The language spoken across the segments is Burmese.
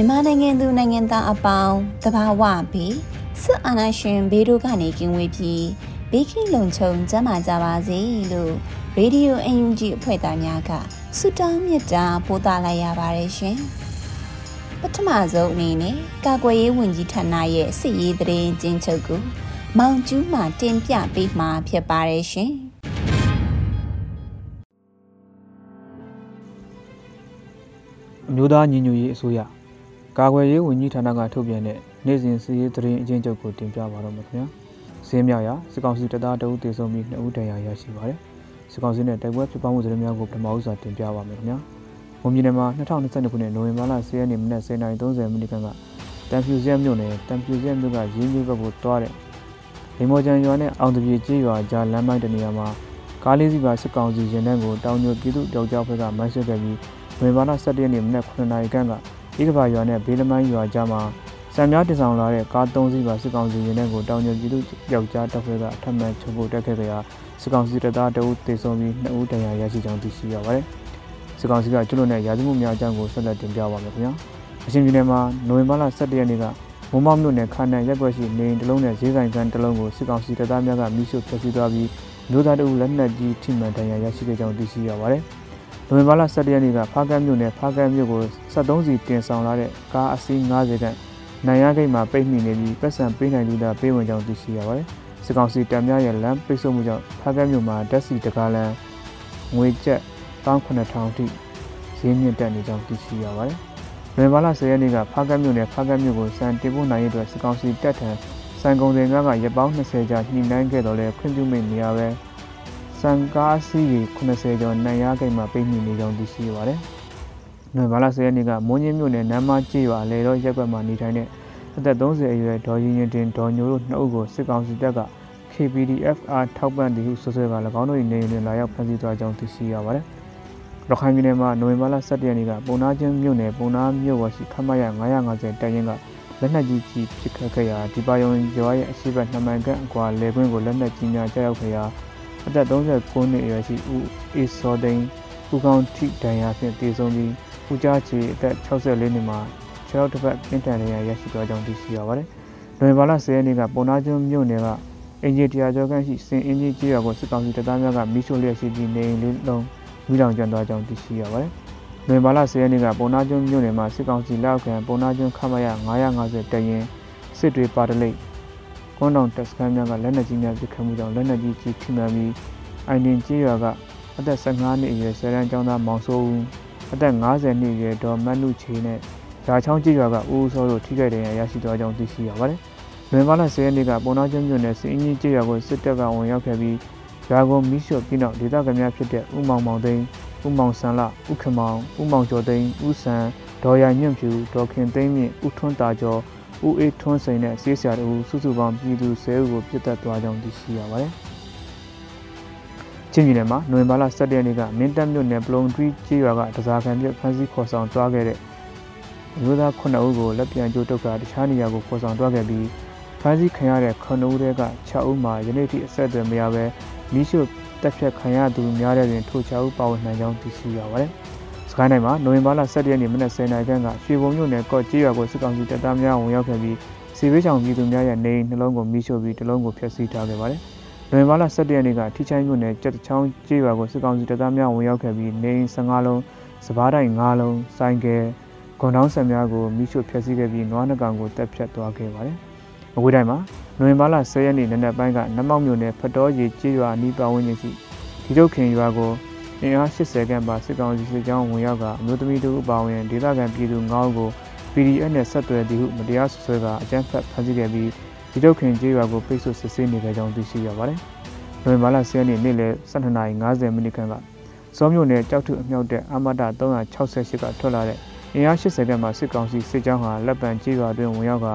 မြန်မာနိုင်ငံသူနိုင်ငံသားအပေါင်းတဘာဝဘေးစစ်အာဏာရှင်ဘေးတို့ကနေကင်းဝေးပြီးဘေးကင်းလုံခြုံကျန်းမာကြပါစေလို့ရေဒီယိုအန်ယူဂျီအဖွဲ့သားများကဆုတောင်းမေတ္တာပို့သလိုက်ရပါတယ်ရှင်ပထမဆုံးအနေနဲ့ကာကွယ်ရေးဝန်ကြီးဌာနရဲ့စစ်ရေးသတင်းကျဉ်းချုပ်ကိုမောင်ကျူးမှတင်ပြပေးမှာဖြစ်ပါတယ်ရှင်အမျိုးသားညီညွတ်ရေးအစိုးရ ကာကွယ်ရေးဝန်ကြီးဌာနကထုတ်ပြန်တဲ့နေ့စဉ်စီးရေးသတင်းအကျဉ်းချုပ်ကိုတင်ပြပါတော့မယ်ခင်ဗျာ။စင်းမြောက်ရာစစ်ကောင်စီတပ်သားတအုပ်တေဆုံးပြီး2ဦးတရားရရှိပါတယ်။စစ်ကောင်စီနဲ့တိုက်ပွဲဖြစ်ပွားမှုသတင်းများကိုပထမဦးစွာတင်ပြပါမယ်ခင်ဗျာ။ဝန်ကြီးနယ်မှာ2022ခုနှစ်နိုဝင်ဘာလ10ရက်နေ့မနက်09:30မိနစ်ခန့်ကတန်ဖြူစက်မြို့နယ်တန်ဖြူစက်မြို့ကရင်းမြို့ဘက်ကိုတွားတဲ့လိမော်ကျန်ရွာနဲ့အောင်တပြေကျေးရွာကြားလမ်းမိုက်တနေရာမှာကားလေးစီးပါစစ်ကောင်စီရင်တန်းကိုတောင်ညိုပြည်သူ့တောက်ကြောက်ဘက်ကမိုင်းဆွဲခဲ့ပြီးနိုဝင်ဘာလ17ရက်နေ့မနက်9:00နာရီခန့်က ဧကဘာရွာနဲ့ဘေးလမိုင်းရွာကြားမှာစံများတဆောင်လာတဲ့ကား၃စီးပါစစ်ကောင်စီရင်တဲ့ကိုတောင်ကျပြည်သူယောက်ျားတပ်ဖွဲ့ကထပ်မံချုပ်ဖို့တက်ခဲ့ကြရာစစ်ကောင်စီတပ်သားတအုပ်တေဆုံးပြီး2ဦးတရားရရှိကြောင်းသိရှိရပါတယ်။စစ်ကောင်စီကကျွလွန်တဲ့ရာဇဝတ်မှုများအကြောင်းကိုဆက်လက်တင်ပြပါမယ်ခင်ဗျာ။အရှင်ပြည်နယ်မှာနိုဝင်ဘာလ17ရက်နေ့ကမုံမောက်မြို့နယ်ခါနန်ရက်ွက်ရှိနေအိမ်တစ်လုံးနဲ့ဈေးဆိုင်ကန်တစ်လုံးကိုစစ်ကောင်စီတပ်သားများကမိရှုဖျက်ဆီးသွားပြီးလူသားတအုပ်လက်နက်ကြီးထိမှန်တရားရရှိခဲ့ကြောင်းသိရှိရပါတယ်။ နိုဝင်ဘာလ17ရက်နေ့ကဖားကန်းမြို့နယ်ဖားကန်းမြို့ကို73စီတင်ဆောင်လာတဲ့ကားအစီး90ခန့်နိုင်ရဂိတ်မှာပိတ်မိနေပြီးပတ်စံပေးနိုင်လူသားပေးဝင်ကြောင်းသိရှိရပါတယ်။စစ်ကောင်စီတပ်များရဲ့လမ်းပိတ်ဆို့မှုကြောင့်ဖားကန်းမြို့မှာဓာတ်ဆီတကားလမ်းငွေကျပ်19000အထိဈေးမြင့်တက်နေကြောင်းသိရှိရပါတယ်။နိုဝင်ဘာလ10ရက်နေ့ကဖားကန်းမြို့နယ်ဖားကန်းမြို့ကိုစံတင်ပို့နိုင်ရတဲ့စစ်ကောင်စီတပ်ထံစံကုန်စည်များကရပ်ပေါင်း20ကြာညှိနှိုင်းခဲ့တော်လဲခွင့်ပြုမိနေရပဲ။ စံကားစီးရီ80ကျော်နိုင်ရဂိတ်မှာပိတ်မိနေကြောင်းသိရှိရပါတယ်။နိုဝင်ဘာလ10ရက်နေ့ကမွန်းချင်းမြို့နယ်နမ်းမကျေးရွာလေတော့ရက်ကွက်မှာနေထိုင်တဲ့အသက်30အရွယ်ဒေါ်ရင်ရင်တင်ဒေါ်ညိုတို့နှစ်ဦးကိုစစ်ကောင်စီတပ်က KPDFR ထောက်ပံ့သည်ဟုဆိုဆွဲက၎င်းတို့၏နေအိမ်တွင်လာရောက်ဖမ်းဆီးသွားကြောင်းသိရှိရပါတယ်။ရခိုင်ပြည်နယ်မှာနိုဝင်ဘာလ17ရက်နေ့ကပုံနာချင်းမြို့နယ်ပုံနာမြို့ဝရှိခမရ950တပ်ရင်းကလက်နက်ကြီးကြီးပစ်ခတ်ခဲ့ရာဒီပါယုံရွာရဲ့အရှိတ်နှမိုင်ကန်အကွာလေကွင်းကိုလက်နက်ကြီးများကြားရောက်ခဲ့ရာ အသက်39နှစ်အရွယ်ရှိဦးအေးစောသိန်းဦးကောင်းထိဒဏ်ရာဖြင့်တည်ဆုံးပြီးဦးကြားချီအသက်64နှစ်မှာခြေထောက်တစ်ဖက်ပြင်းထန်ဒဏ်ရာရရှိသွားကြောင်းသိရှိရပါတယ်။နိုဝင်ဘာလ10ရက်နေ့ကပုံနာကျွန်းမြို့နယ်ကအင်ဂျီတရာကျော်ခန့်ရှိစင်အင်ဂျီကြီးရွာကိုစစ်ကောင်စီတပ်သားများကမိရှို့လျက်ရှိပြီးနေအိမ်လေးလုံးမိလောင်ကျွမ်းသွားကြောင်းသိရှိရပါတယ်။နိုဝင်ဘာလ10ရက်နေ့ကပုံနာကျွန်းမြို့နယ်မှာစစ်ကောင်စီလက်အောက်ခံပုံနာကျွန်းခမရ950တရင်စစ်တွေပါတလိပ် ကွန်းတောင်တက်စခန်းများကလက်နက်ကြီးများပစ်ခတ်မှုကြောင့်လက်နက်ကြီးကြီးထိမှန်ပြီးအိုင်ဒင်ကြီးရွာကအသက်15နှစ်အရွယ်ဆယ်တန်းကျောင်းသားမောင်စိုးဦးအသက်50နှစ်အရွယ်ဒေါ်မတ်နုချေနဲ့ရာချောင်းကြီးရွာကဦးဦးစောတို့ထိခိုက်ဒဏ်ရာရရှိသွားကြောင်းသိရှိရပါတယ်။လွန်ပါလာ10ရက်နေ့ကပုံနာကျွန်းမြို့နယ်စင်းကြီးကြီးရွာကိုစစ်တပ်ကဝင်ရောက်ခဲ့ပြီးရွာကိုမိရှုပြီးနောက်ဒေသခံများဖြစ်တဲ့ဦးမောင်မောင်သိန်းဦးမောင်ဆန်လဦးခမောင်ဦးမောင်ကျော်သိန်းဦးဆန်ဒေါ်ရညွန့်ဖြူဒေါ်ခင်သိန်းမြင့်ဦးထွန်းတာကျော် ဦးအေးထွန်းစိန်နဲ့ဆေးဆရာတို့စုစုပေါင်းပြည်သူ10ဦးကိုပြစ်တက်သွားကြောင်းသိရှိရပါတယ်။ချင်းပြည်နယ်မှာနိုဝင်ဘာလ17ရက်နေ့ကမင်းတပ်မြို့နယ်ပလုံတွီကျေးရွာကတစားခံပြဖမ်းဆီးခေါ်ဆောင်သွားခဲ့တဲ့အမျိုးသား9ဦးကိုလက်ပြန်ကျိုးတုတ်ကတခြားနေရာကိုခေါ်ဆောင်သွားခဲ့ပြီးဖမ်းဆီးခံရတဲ့9ဦးထဲက6ဦးမှာယနေ့ထိအဆက်အသွယ်မရဘဲမိရှုတက်ဖြတ်ခံရသူများတဲ့တွင်ထို6ဦးပါဝင်နိုင်ကြောင်းသိရှိရပါတယ်။ စကိုင်းတိုင်းမှာနိုဝင်ဘာလ17ရက်နေ့မနက်10:00နာရီခန့်ကရွှေဘုံမြို့နယ်ကော့ကြီးရွာကိုစစ်ကောင်စီတပ်သားများဝင်ရောက်ခဲ့ပြီးစီဝေးချောင်ပြည်သူများရဲ့နေအိမ်နှလုံးကိုမိရှို့ပြီးတလုံးကိုဖျက်ဆီးထားခဲ့ပါတယ်။လွင်ဘာလ17ရက်နေ့ကထိချိုင်းမြို့နယ်ကြက်ချောင်းကျေးရွာကိုစစ်ကောင်စီတပ်သားများဝင်ရောက်ခဲ့ပြီးနေအိမ်15လုံးစပားတိုင်း5လုံးစိုင်းကဲဂွန်တောင်းဆက်များကိုမိရှုဖျက်ဆီးခဲ့ပြီးနွားနှကောင်ကိုတက်ဖြတ်သွားခဲ့ပါတယ်။အဝေးတိုင်းမှာနိုဝင်ဘာလ10ရက်နေ့နံနက်ပိုင်းကနမောက်မြို့နယ်ဖတော်ရီကျေးရွာအနီးပတ်ဝန်းကျင်ရှိဒီကျုပ်ခင်ရွာကို အင်အား80ခန့်ပါစစ်ကောင်စီစစ်ကြောင်းဝင်ရောက်ကအမျိုးသမီးတို့အပါအဝင်ဒေသခံပြည်သူ9ဦးကို PDF နဲ့ဆက်သွယ်သည်ဟုမတရားဆွဆွဲကအကြမ်းဖက်ဖမ်းဆီးခဲ့ပြီးဒီကျုပ်ခင်ကျေးရွာကိုပိတ်ဆို့စစ်ဆေးနေတဲ့ကြောင်းသိရှိရပါတယ်။နိုဝင်ဘာလ10ရက်နေ့နေ့လယ်12:50မိနစ်ခန့်ကစောမြို့နယ်ကြောက်ထုအမြောက်တဲ့အမတ368ကထွက်လာတဲ့အင်အား80ခန့်မှစစ်ကောင်စီစစ်ကြောင်းဟာလက်ပံကျေးရွာတွင်ဝင်ရောက်က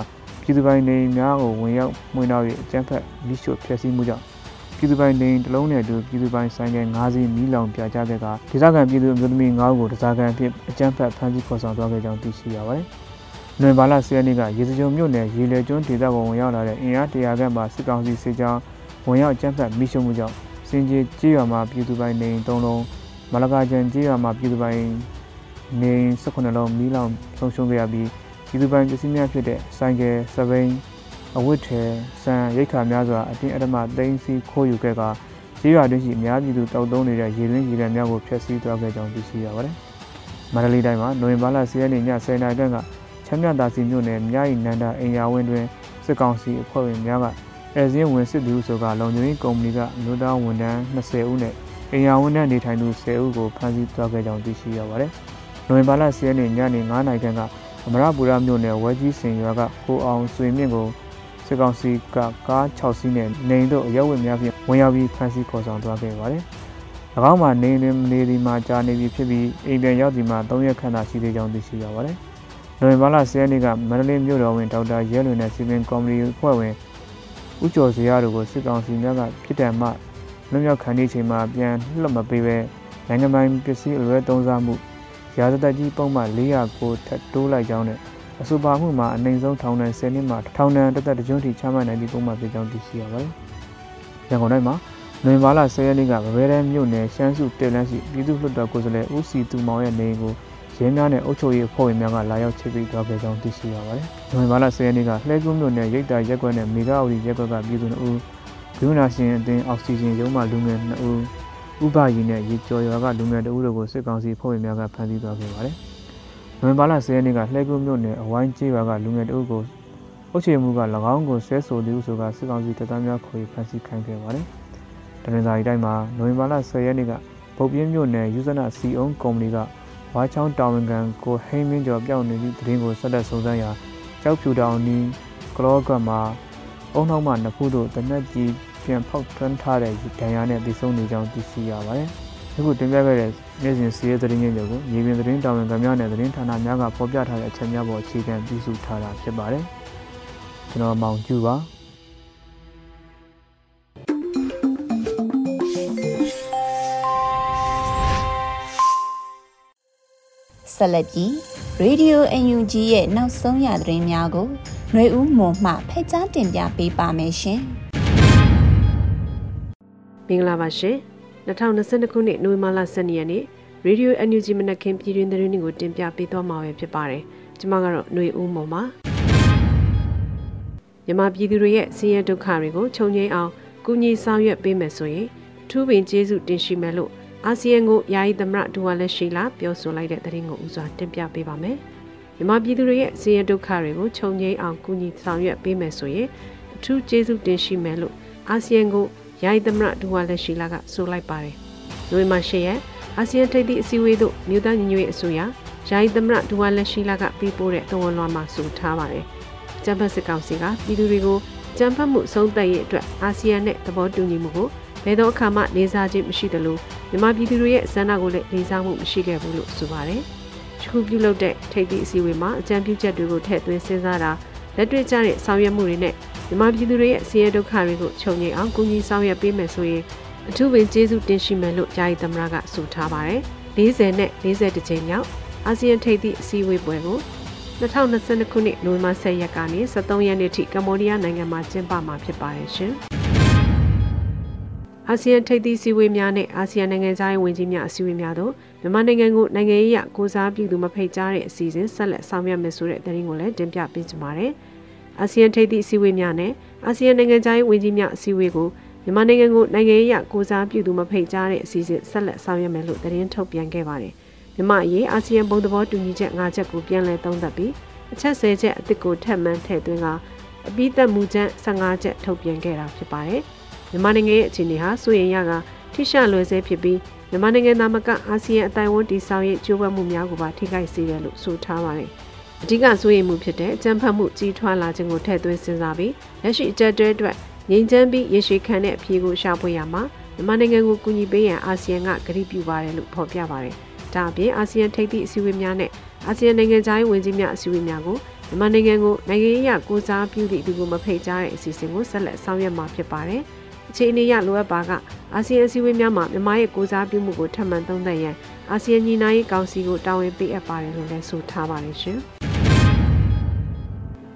ပြည်သူပိုင်နေများကိုဝင်ရောက်မှွေနှောက်၍အကြမ်းဖက်မိရှုဖျက်ဆီးမှုကြောင့် ပြည်သူပိုင်နေတလုံးနဲ့အတူပြည်သူပိုင်ဆိုင်က၅စီးမီးလောင်ပြကြခဲ့ကဒေသခံပြည်သူအမျိုးသမီး၅ဦးကိုတရားခံအဖြစ်အကြမ်းဖက်ဖမ်းဆီးခေါ်ဆောင်သွားခဲ့ကြောင်းသိရှိရပါတယ်။နိုဝင်ဘာလ10ရက်နေ့ကရေစကြုံမြို့နယ်ရေလေကျွန်းဒေသပေါ်ဝင်ရောက်လာတဲ့အင်အားတရာခန့်မှစစ်ကောင်စီစစ်ကြောင်းဝင်ရောက်ကြမ်းဖက်မိရှုမှုကြောင့်စင်ကြီးကြေးရွာမှာပြည်သူပိုင်နေ၃လုံးမလကာကျန်ကြေးရွာမှာပြည်သူပိုင်နေ18လုံးမီးလောင်ဆုံးရှုံးခဲ့ရပြီးပြည်သူပိုင်ပစ္စည်းများဖြစ်တဲ့ဆိုင်ကယ်စပိန် အဝတ်ထဲဆန်ရိတ်ခါများစွာအတင်းအဓမ္မသိမ်းဆည်းခိုးယူခဲ့ကကြေးရွာတွင်းရှိအများပြည်သူတောက်သုံးနေတဲ့ရေတွင်းရေကန်များကိုဖျက်ဆီးသွားခဲ့ကြောင်းသိရှိရပါတယ်။မန္တလေးတိုင်းမှာနိုဝင်ဘာလ10ရက်နေ့ည10:00နာရီခန့်ကချမ်းမြသာစီမြို့နယ်မြရီနန္ဒအိမ်ယာဝင်းတွင်စစ်ကောင်စီအဖွဲ့ဝင်များကအဲဇင်းဝင်စစ်သူဆိုကလုံခြုံရေးကုမ္ပဏီကအမျိုးသားဝန်ထမ်း20ဦးနဲ့အိမ်ယာဝန်ထမ်းနေထိုင်သူ10ဦးကိုဖမ်းဆီးသွားခဲ့ကြောင်းသိရှိရပါတယ်။နိုဝင်ဘာလ10ရက်နေ့ညနေ9:00နာရီခန့်ကအမရပူရမြို့နယ်ဝဲကြီးစင်ရွာကကိုအောင်ဆွေမြင့်ကို စစ်ကောင်စီကကား6စီးနဲ့နေအိမ်တို့အရက်ဝတ်များဖြင့်ဝင်ရောက်ပြီးဖမ်းဆီးခေါ်ဆောင်သွားခဲ့ပါတယ်။၎င်းမှာနေနေနေဒီမှာကြာနေပြီဖြစ်ပြီးအိမ်ပြန်ရောက်ဒီမှာ3ရက်ခန့်သာရှိသေးကြောင်းသိရှိရပါတယ်။နိုဝင်ဘာလ10ရက်နေ့ကမန္တလေးမြို့တော်ဝင်ဒေါက်တာရဲလွင်နဲ့စီမံကော်မတီအဖွဲ့ဝင်ဦးကျော်စရာတို့ကိုစစ်ကောင်စီများကပြည်တံမှလွတ်မြောက်ခံနေချိန်မှာပြန်လှုပ်မပေးပဲနိုင်ငံပိုင်ပစ္စည်းအလွဲသုံးစားမှုရာဇသက်ကြီးပုံမှန်400ကိုထပ်တိုးလိုက်ကြောင်းနဲ့ အဆိုပါမှုမှာအနိုင်ဆုံးထောင်ဒဏ်10နှစ်မှထောင်ဒဏ်တစ်သက်တစ်ကျွန်းထိချမှတ်နိုင်သည့်ပုံမှန်ဖြစ်ကြောင်းသိရှိရပါတယ်။ရန်ကုန်တိုင်းမှာနိုဝင်ဘာလ10ရက်နေ့ကဗဘဲရဲမြို့နယ်ရှမ်းစုတဲလန်းရှိပြည်သူ့လွှတ်တော်ကိုယ်စားလှယ်ဦးစီသူမောင်ရဲ့နေအိမ်ကိုရဲများနဲ့အုပ်ချုပ်ရေးအဖွဲ့ဝင်များကလာရောက်ချိတ်ပိတ်သွားခဲ့ကြောင်းသိရှိရပါတယ်။နိုဝင်ဘာလ10ရက်နေ့ကလှဲကူးမြို့နယ်ရိတ်တာရက်ကွက်နဲ့မေဂါအူရီရက်ကွက်ကပြည်သူတို့ဘီယူနာရှင်အသင်းအောက်ဆီဂျင်ရုံးမှလူငယ်2ဦးဥပယီနဲ့ရေကျော်ရွာကလူငယ်2ဦးတို့ကိုစစ်ကောင်စီဖွဲ့ဝင်များကဖမ်းဆီးသွားခဲ့ပါတယ်။ နိုဝင်ဘာလ10ရက်နေ့ကလှဲကူးမြို့နယ်အဝိုင်းကျေးရွာကလူငယ်2ဦးကိုအုပ်ချုပ်မှုက၎င်းကိုဆွဲဆိုသူဆိုကစစ်ကောင်စီတပ်သားများခေါ်ဖမ်းဆီးခံခဲ့ပါတယ်။တနင်္သာရီတိုင်းမှာနိုဝင်ဘာလ10ရက်နေ့ကပုတ်ပြင်းမြို့နယ်ယူဇနာစီအုံကုမ္ပဏီကဝါချောင်းတာဝန်ခံကိုဟိမင်းကျော်ပြောင်းနေသည့်တရင်ကိုဆက်လက်စုံစမ်းရာကြောက်ဖြူတောင်နီးကလောကမှာအုံနောက်မှနှစ်ခုတို့တနက်ကြီးပြန်ဖောက်ထွန်းထားတဲ့ဒဏ်ရာနဲ့ပြီးဆုံးနေကြောင်းသိရှိရပါတယ်။ အခုတင်ပြခဲ့တဲ့နေ့စဉ်စီးရဲသတင်းငယ်တွေကိုမြေပြင်သတင်းတာဝန်ခံများနဲ့သတင်းဌာနများကဖော်ပြထားတဲ့အချက်များပေါ်အခြေခံပြုစုထားတာဖြစ်ပါတယ်။ကျွန်တော်မောင်ကျူပါဆက်လက်ပြီး Radio UNG ရဲ့နောက်ဆုံးရသတင်းများကိုຫນွေဦးမွန်မှဖက်ကြားတင်ပြပေးပါမယ်ရှင်။မင်္ဂလာပါရှင် 2022ခုနှစ်နိုဝင်ဘာလ12ရက်နေ့ Radio NUG မနက်ခင်းပြည်တွင်သတင်းတွေကိုတင်ပြပေးသွားမှာဖြစ်ပါတယ်ကျွန်မကတော့ຫນွေဦးမော်ပါမြန်မာပြည်သူတွေရဲ့ဆင်းရဲဒုက္ခတွေကိုခြုံငိမ့်အောင်ကူညီဆောင်ရွက်ပေးမယ်ဆိုရင်ထူးပင်ကျေးဇူးတင်ရှိမယ်လို့အာဆီယံကိုယာယီသမရဒူဝါလက်ရှိလာပြောဆိုလိုက်တဲ့သတင်းကိုဥစွာတင်ပြပေးပါမယ်မြန်မာပြည်သူတွေရဲ့ဆင်းရဲဒုက္ခတွေကိုခြုံငိမ့်အောင်ကူညီဆောင်ရွက်ပေးမယ်ဆိုရင်အထူးကျေးဇူးတင်ရှိမယ်လို့အာဆီယံကို ယာယီသမရဒူဝါလက်ရှိလာကဆိုလိုက်ပါတယ်။နိုဝင်ဘာ၈ရက်အာဆီယံထိပ်သီးအစည်းအဝေးသို့မြို့သားညီညွတ်ရေးအစိုးရယာယီသမရဒူဝါလက်ရှိလာကပေးပို့တဲ့သဝန်လွှာမှာဆိုထားပါတယ်။ကျန်းဖတ်စစ်ကောင်စီကပြည်သူတွေကိုကျန်းဖတ်မှုဆုံးသက်ရေးအတွက်အာဆီယံနဲ့သဘောတူညီမှုကိုဘယ်တော့အခါမှနေစားခြင်းမရှိသလိုမြန်မာပြည်သူတွေရဲ့ဆန္ဒကိုလည်းနေစားမှုမရှိခဲ့ဘူးလို့ဆိုပါတယ်။ဒီခုပြုလုပ်တဲ့ထိပ်သီးအစည်းအဝေးမှာအကြံပြုချက်တွေကိုထည့်သွင်းစဉ်းစားတာလက်တွေ့ကျတဲ့ဆောင်ရွက်မှုတွေနဲ့ မြန်မာပြည်သူတွေရဲ့ဆင်းရဲဒုက္ခတွေကိုခြုံငိမ့်အောင်ကူညီဆောင်ရွက်ပေးမယ်ဆိုရင်အထူးပင်ကျေးဇူးတင်ရှိမယ်လို့ယာယီသမ္မတကဆိုထားပါတယ်။40နဲ့41ကြိမ်မြောက်အာဆီယံထိပ်သီးအစည်းအဝေးပွဲကို2022ခုနှစ်နိုဝင်ဘာ10ရက်ကနေ23ရက်နေ့ထိကမ္ဘောဒီးယားနိုင်ငံမှာကျင်းပမှာဖြစ်ပါတယ်ရှင်။အာဆီယံထိပ်သီးစည်းဝေးများနဲ့အာဆီယံနိုင်ငံသားရေးဝန်ကြီးများအစည်းအဝေးများတို့မြန်မာနိုင်ငံကိုနိုင်ငံရေးအရကိုစားပြုသူမဖိတ်ကြားတဲ့အစီအစဉ်ဆက်လက်ဆောင်ရွက်မယ်ဆိုတဲ့သတင်းကိုလည်းတင်ပြပေးကြပါမယ်။ အာဆီယံထိပ်သီးအစည်းအဝေးများနဲ့အာဆီယံနိုင်ငံသားရေးဝန်ကြီးများအစည်းအဝေးကိုမြန်မာနိုင်ငံကိုနိုင်ငံရေးကိုစားပြုသူမဖိတ်ကြားတဲ့အစီအစဉ်ဆက်လက်ဆောင်ရွက်မယ်လို့သတင်းထုတ်ပြန်ခဲ့ပါတယ်။မြန်မာအရေးအာဆီယံဘုံသဘောတူညီချက်၅ချက်ကိုပြန်လည်သုံးသပ်ပြီးအချက်၁၀ချက်အသစ်ကိုထပ်မံထည့်သွင်းကအပိသက်မူချက်15ချက်ထုတ်ပြန်ခဲ့တာဖြစ်ပါတယ်။မြန်မာနိုင်ငံရဲ့အခြေအနေဟာစိုးရိမ်ရကထိရှလွယ်ဆဲဖြစ်ပြီးမြန်မာနိုင်ငံသားမကအာဆီယံအတိုင်းအဝန်တည်ဆောက်ရေးကြိုးပမ်းမှုများကိုပါထိခိုက်စေတယ်လို့ဆိုထားပါတယ်။ အဓိကစိုးရိမ်မှုဖြစ်တဲ့အကြမ်းဖက်မှုကြီးထွားလာခြင်းကိုထည့်သွင်းစဉ်းစားပြီးလက်ရှိအကြက်တွဲအတွက်ငြိမ်းချမ်းပြီးရေရှည်ခံတဲ့အဖြေကိုရှာဖွေရမှာမြန်မာနိုင်ငံကိုကူညီပေးရန်အာဆီယံကကတိပြုပါတယ်လို့ဖော်ပြပါတယ်။ဒါအပြင်အာဆီယံထိပ်သီးအစည်းအဝေးများနဲ့အာဆီယံနိုင်ငံခြားရေးဝန်ကြီးများအစည်းအဝေးများကိုမြန်မာနိုင်ငံကိုနိုင်ငံရေးအရကိုစားပြုသည့်သူကိုမဖိတ်ကြားတဲ့အစီအစဉ်ကိုဆက်လက်ဆောင်ရွက်မှာဖြစ်ပါတယ်။အခြေအနေအရလိုအပ်ပါကအာဆီယံအစည်းအဝေးများမှာမြန်မာရဲ့ကိုစားပြုမှုကိုထပ်မံသုံးသပ်ရန်အာဆီယံညီနိုင်ရေးကောင်စီကိုတာဝန်ပေးအပ်ပါတယ်လို့လည်းဆိုထားပါတယ်ရှင်။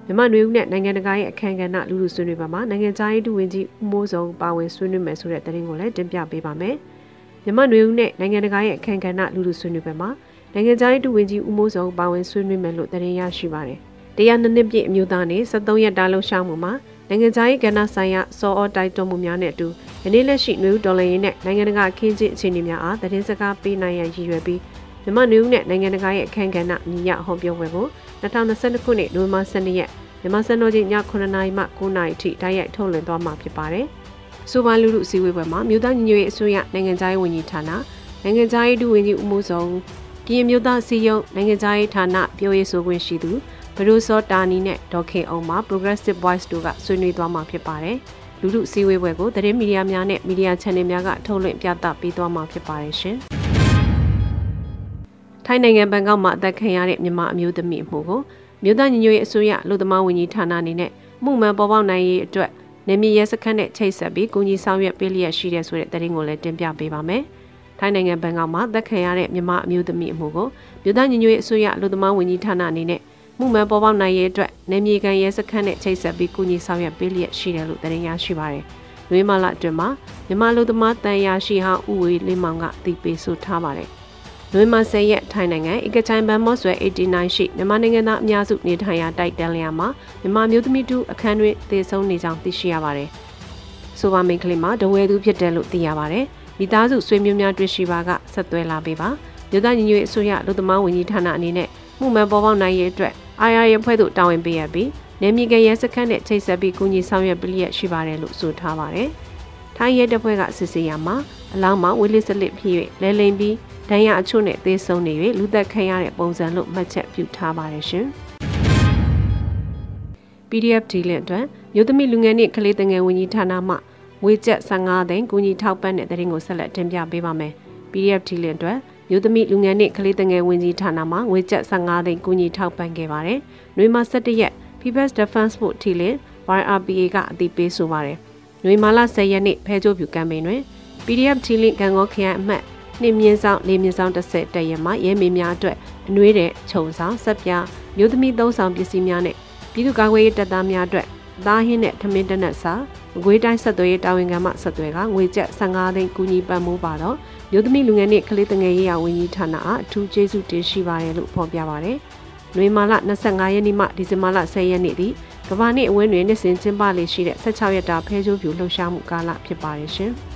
မြန်မာနွေဦးနဲ့နိုင်ငံတကာရဲ့အခမ်းအနားလူလူဆွေးနွေးပါမှာနိုင်ငံခြားရေးဒုဝန်ကြီးဦးမိုးစုံပါဝင်ဆွေးနွေးမယ်ဆိုတဲ့သတင်းကိုလည်းတင်ပြပေးပါမယ်။မြန်မာနွေဦးနဲ့နိုင်ငံတကာရဲ့အခမ်းအနားလူလူဆွေးနွေးပါမှာနိုင်ငံခြားရေးဒုဝန်ကြီးဦးမိုးစုံပါဝင်ဆွေးနွေးမယ်လို့သတင်းရရှိပါတယ်။တရားနှစ်နှစ်ပြည့်အမျိုးသားနေ့73ရက်တာလှုပ်ရှားမှုမှာနိုင်ငံခြားရေးကဏ္ဍဆိုင်ရာစောအော်တိုက်တွန်းမှုများနဲ့အတူယနေ့လက်ရှိနွေဦးဒေါ်လာရင်းနဲ့နိုင်ငံတကာအခင်းကျင်းအခြေအနေများအားသတင်းစကားပေးနိုင်ရန်ရည်ရွယ်ပြီး မြန်မာနွေဦးနဲ့နိုင်ငံတကာရဲ့အခမ်းအနားညီရဟောပြောပွဲကို2022ခုနှစ်နိုဝင်ဘာ12ရက်မြန်မာစံတော်ချိန်ည9:00နာရီမှ9:00နာရီထိတိုက်ရိုက်ထုတ်လွှင့်သွားမှာဖြစ်ပါတယ်။ဆိုပါလူလူအစည်းအဝေးပွဲမှာမြို့သားညီညွတ်ရေးအစိုးရနိုင်ငံခြားရေးဝန်ကြီးဌာနနိုင်ငံခြားရေးဒုဝန်ကြီးဦးမိုးစုံပြည်မြို့သားစီယုံနိုင်ငံခြားရေးဌာနပြောရေးဆိုခွင့်ရှိသူဘရူစောတာနီနဲ့ဒေါခင်အောင်မှာ Progressive Voice တို့ကဆွေးနွေးသွားမှာဖြစ်ပါတယ်။လူလူစည်းဝေးပွဲကိုသတင်းမီဒီယာများနဲ့မီဒီယာ channel များကထုတ်လွှင့်ပြသပေးသွားမှာဖြစ်ပါတယ်ရှင်။ ထိုင်းနိုင်ငံဘန်ကောက်မှာအသက်ခံရတဲ့မြန်မာအမျိုးသမီးအမှုကိုမြို့သားညီညွတ်ရေးအစိုးရလူသမားဝန်ကြီးဌာနအနေနဲ့မှုမှန်ပေါ်ပေါက်နိုင်ရေးအတွက်နေမီရဲစခန်းနဲ့ချိတ်ဆက်ပြီးကူညီဆောင်ရွက်ပေးလျက်ရှိတဲ့ဆိုတဲ့သတင်းကိုလည်းတင်ပြပေးပါမယ်။ထိုင်းနိုင်ငံဘန်ကောက်မှာသက်ခံရတဲ့မြန်မာအမျိုးသမီးအမှုကိုမြို့သားညီညွတ်ရေးအစိုးရလူသမားဝန်ကြီးဌာနအနေနဲ့မှုမှန်ပေါ်ပေါက်နိုင်ရေးအတွက်နေမြေကန်ရဲစခန်းနဲ့ချိတ်ဆက်ပြီးကူညီဆောင်ရွက်ပေးလျက်ရှိတယ်လို့သတင်းရရှိပါတယ်။နွေမလာအတွင်းမှာမြန်မာလူသမားတန်ရာရှိဟောင်းဥဝေးလင်းမောင်ကအသိပေးဆိုထားပါတယ်။ နွေမဆယ်ရက်ထိုင်းနိုင်ငံအကချိုင်ဘန်မော့ဆွဲ89ရှိမြန်မာနိုင်ငံသားအများစုနေထိုင်ရာတိုက်တန်လျာမှာမြန်မာမျိုးသမီးတူအခန်းတွင်တည်ဆုံနေကြောင်းသိရှိရပါတယ်။ဆိုပါမိန်ကလေးမှာဒဝဲသူဖြစ်တယ်လို့သိရပါတယ်။မိသားစုဆွေမျိုးများတွေ့ရှိပါကဆက်သွဲလာပေးပါ။မြို့သားညီညွတ်ရေးအစိုးရလူသမားဝန်ကြီးဌာနအနေနဲ့မှုမှန်ပေါ်ပေါက်နိုင်ရေးအတွက်အာရရဖွဲ့သို့တာဝန်ပေးရပြီးနေမြေကရဲစခန်းနဲ့ချိတ်ဆက်ပြီးကူညီဆောင်ရွက်ပေးရရှိပါတယ်လို့ဆိုထားပါတယ်။ထိုင်းရဲတပ်ဖွဲ့ကစစ်ဆေးရမှာအလောင်းမှာဝေးလစ်စလစ်ဖြစ်၍လဲလိမ်ပြီး ဒဏ်ရာအချို့နဲ့သေဆုံးနေ၍လူသက်ခံရတဲ့ပုံစံလို့မှတ်ချက်ပြုထားပါတယ်ရှင်။ PDF ဒီလင့်အတွက်မြို့သမီလူငယ်နှင့်ကလေးငယ်ဝန်ကြီးဌာနမှငွေကျပ်15သိန်းကူညီထောက်ပံ့တဲ့တဲ့ရင်ကိုဆက်လက်တင်ပြပေးပါမယ်။ PDF ဒီလင့်အတွက်မြို့သမီလူငယ်နှင့်ကလေးငယ်ဝန်ကြီးဌာနမှငွေကျပ်15သိန်းကူညီထောက်ပံ့ခဲ့ပါတယ်။နှွေမာ17ရက် People's Defense Force ထီလင် YRPA ကအသိပေးဆိုပါတယ်။နှွေမာလ10ရက်နေ့ဖဲကြိုးပြူကမ်ပိန်းတွင် PDF ထီလင်ကံကောခရိုင်အမှတ် နှင်းမြင့်ဆောင်လေးမြင့်ဆောင်တစ်ဆက်တရမှာရဲမေများအတွက်အနှွေးတဲ့ခြုံဆောင်ဆက်ပြမြို့သမီးသုံးဆောင်ပစ္စည်းများနဲ့ပြည်သူ့ကာကွယ်ရေးတပ်သားများအတွက်သားဟင်းနဲ့ထမင်းတနက်စာအကွေးတိုင်းဆက်သွယ်ရေးတာဝန်ခံမှဆက်သွယ်ကငွေကျပ်15သိန်းကူညီပံ့ပိုးပါတော့မြို့သမီးလူငယ်နှင့်ကလေးတငယ်ရေးရာဝန်ကြီးဌာနအားအထူးကျေးဇူးတင်ရှိပါတယ်လို့ဖော်ပြပါတယ်။နွေမာလ25ရက်နေ့မှဒီဇင်ဘာလ10ရက်နေ့ထိကမ္ဘာနှစ်အဝင်းတွင်နှစ်စဉ်ကျင်းပလေရှိတဲ့16ရက်တာဖဲချိုးပြူလှုပ်ရှားမှုကာလဖြစ်ပါတယ်ရှင်။